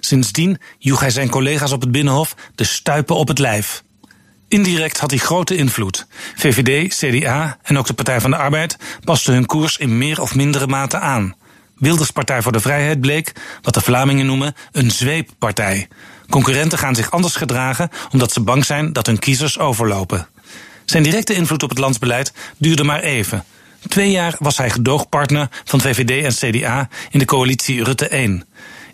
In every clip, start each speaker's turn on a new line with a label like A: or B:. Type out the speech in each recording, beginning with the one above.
A: Sindsdien joeg hij zijn collega's op het Binnenhof de stuipen op het lijf. Indirect had hij grote invloed. VVD, CDA en ook de Partij van de Arbeid pasten hun koers in meer of mindere mate aan. Wilders Partij voor de Vrijheid bleek, wat de Vlamingen noemen, een zweeppartij. Concurrenten gaan zich anders gedragen omdat ze bang zijn dat hun kiezers overlopen. Zijn directe invloed op het landsbeleid duurde maar even. Twee jaar was hij gedoogpartner van VVD en CDA in de coalitie Rutte 1.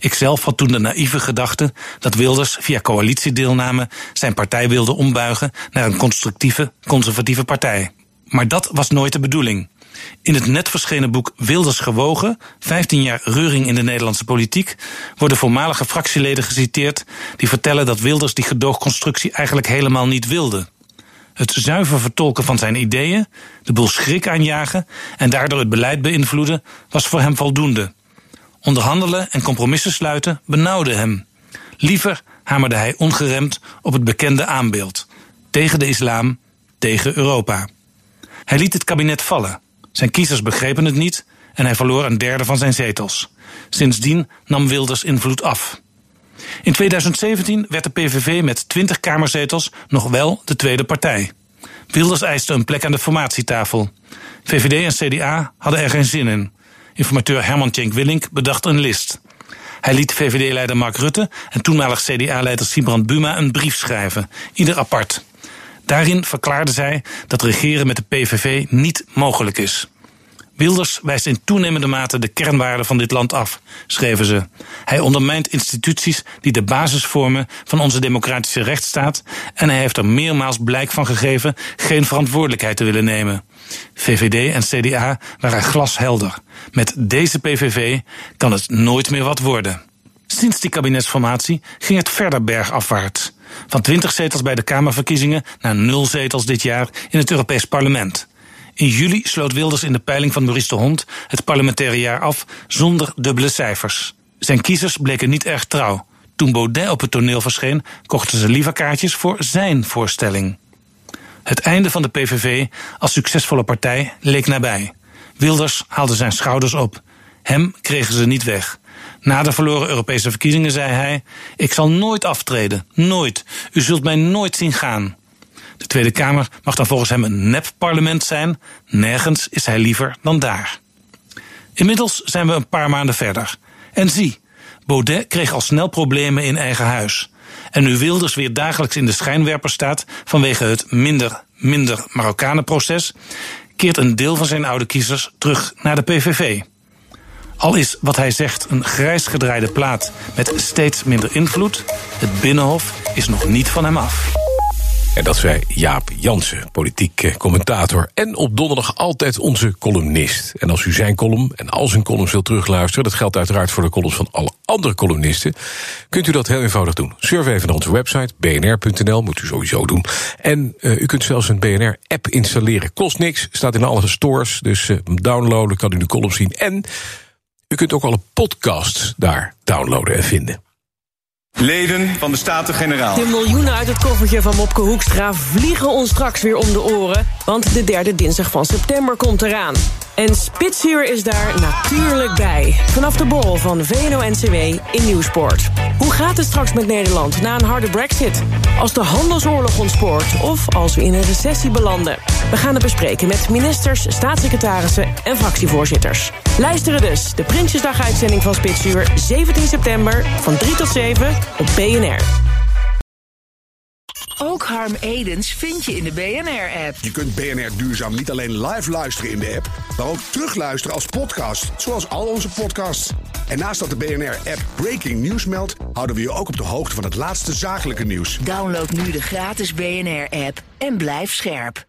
A: Ikzelf had toen de naïeve gedachte dat Wilders via coalitiedeelname zijn partij wilde ombuigen naar een constructieve, conservatieve partij. Maar dat was nooit de bedoeling. In het net verschenen boek Wilders gewogen, 15 jaar reuring in de Nederlandse politiek, worden voormalige fractieleden geciteerd die vertellen dat Wilders die gedoogconstructie eigenlijk helemaal niet wilde. Het zuiver vertolken van zijn ideeën, de boel schrik aanjagen en daardoor het beleid beïnvloeden, was voor hem voldoende. Onderhandelen en compromissen sluiten benauwde hem. Liever hamerde hij ongeremd op het bekende aanbeeld: tegen de islam, tegen Europa. Hij liet het kabinet vallen. Zijn kiezers begrepen het niet en hij verloor een derde van zijn zetels. Sindsdien nam Wilders invloed af. In 2017 werd de PVV met 20 kamerzetels nog wel de tweede partij. Wilders eiste een plek aan de formatietafel. VVD en CDA hadden er geen zin in. Informateur Herman Tjenk Willink bedacht een list. Hij liet VVD-leider Mark Rutte en toenmalig CDA-leider Sibrand Buma een brief schrijven, ieder apart. Daarin verklaarde zij dat regeren met de PVV niet mogelijk is. Wilders wijst in toenemende mate de kernwaarden van dit land af, schreven ze. Hij ondermijnt instituties die de basis vormen van onze democratische rechtsstaat en hij heeft er meermaals blijk van gegeven geen verantwoordelijkheid te willen nemen. VVD en CDA waren glashelder. Met deze PVV kan het nooit meer wat worden. Sinds die kabinetsformatie ging het verder bergafwaarts. Van 20 zetels bij de Kamerverkiezingen naar 0 zetels dit jaar in het Europees Parlement. In juli sloot Wilders in de peiling van Maurice de Hond het parlementaire jaar af zonder dubbele cijfers. Zijn kiezers bleken niet erg trouw. Toen Baudet op het toneel verscheen, kochten ze liever kaartjes voor zijn voorstelling. Het einde van de PVV als succesvolle partij leek nabij. Wilders haalde zijn schouders op. Hem kregen ze niet weg. Na de verloren Europese verkiezingen zei hij: Ik zal nooit aftreden, nooit. U zult mij nooit zien gaan. De Tweede Kamer mag dan volgens hem een nep-parlement zijn. Nergens is hij liever dan daar. Inmiddels zijn we een paar maanden verder. En zie, Baudet kreeg al snel problemen in eigen huis. En nu Wilders weer dagelijks in de schijnwerper staat vanwege het minder, minder Marokkanenproces, keert een deel van zijn oude kiezers terug naar de PVV. Al is wat hij zegt een grijs gedraaide plaat met steeds minder invloed, het Binnenhof is nog niet van hem af.
B: En dat zei Jaap Jansen, politiek eh, commentator. En op donderdag altijd onze columnist. En als u zijn column en al zijn columns wilt terugluisteren... dat geldt uiteraard voor de columns van alle andere columnisten... kunt u dat heel eenvoudig doen. Surf even naar onze website, bnr.nl, moet u sowieso doen. En uh, u kunt zelfs een BNR-app installeren. Kost niks, staat in alle stores. Dus uh, downloaden, kan u de columns zien. En u kunt ook alle podcasts daar downloaden en vinden.
C: Leden van de Staten-Generaal.
D: De miljoenen uit het koffertje van Mopke Hoekstra vliegen ons straks weer om de oren. Want de derde dinsdag van september komt eraan. En Spitsuur is daar natuurlijk bij. Vanaf de bol van VNO-NCW in Nieuwsport. Hoe gaat het straks met Nederland na een harde brexit? Als de handelsoorlog ontspoort of als we in een recessie belanden? We gaan het bespreken met ministers, staatssecretarissen en fractievoorzitters. Luisteren dus, de Prinsjesdag-uitzending van Spitsuur... 17 september van 3 tot 7 op BNR.
E: Ook Harm Edens vind je in de BNR-app.
F: Je kunt BNR Duurzaam niet alleen live luisteren in de app, maar ook terugluisteren als podcast, zoals al onze podcasts. En naast dat de BNR-app Breaking News meldt, houden we je ook op de hoogte van het laatste zakelijke nieuws.
E: Download nu de gratis BNR-app en blijf scherp.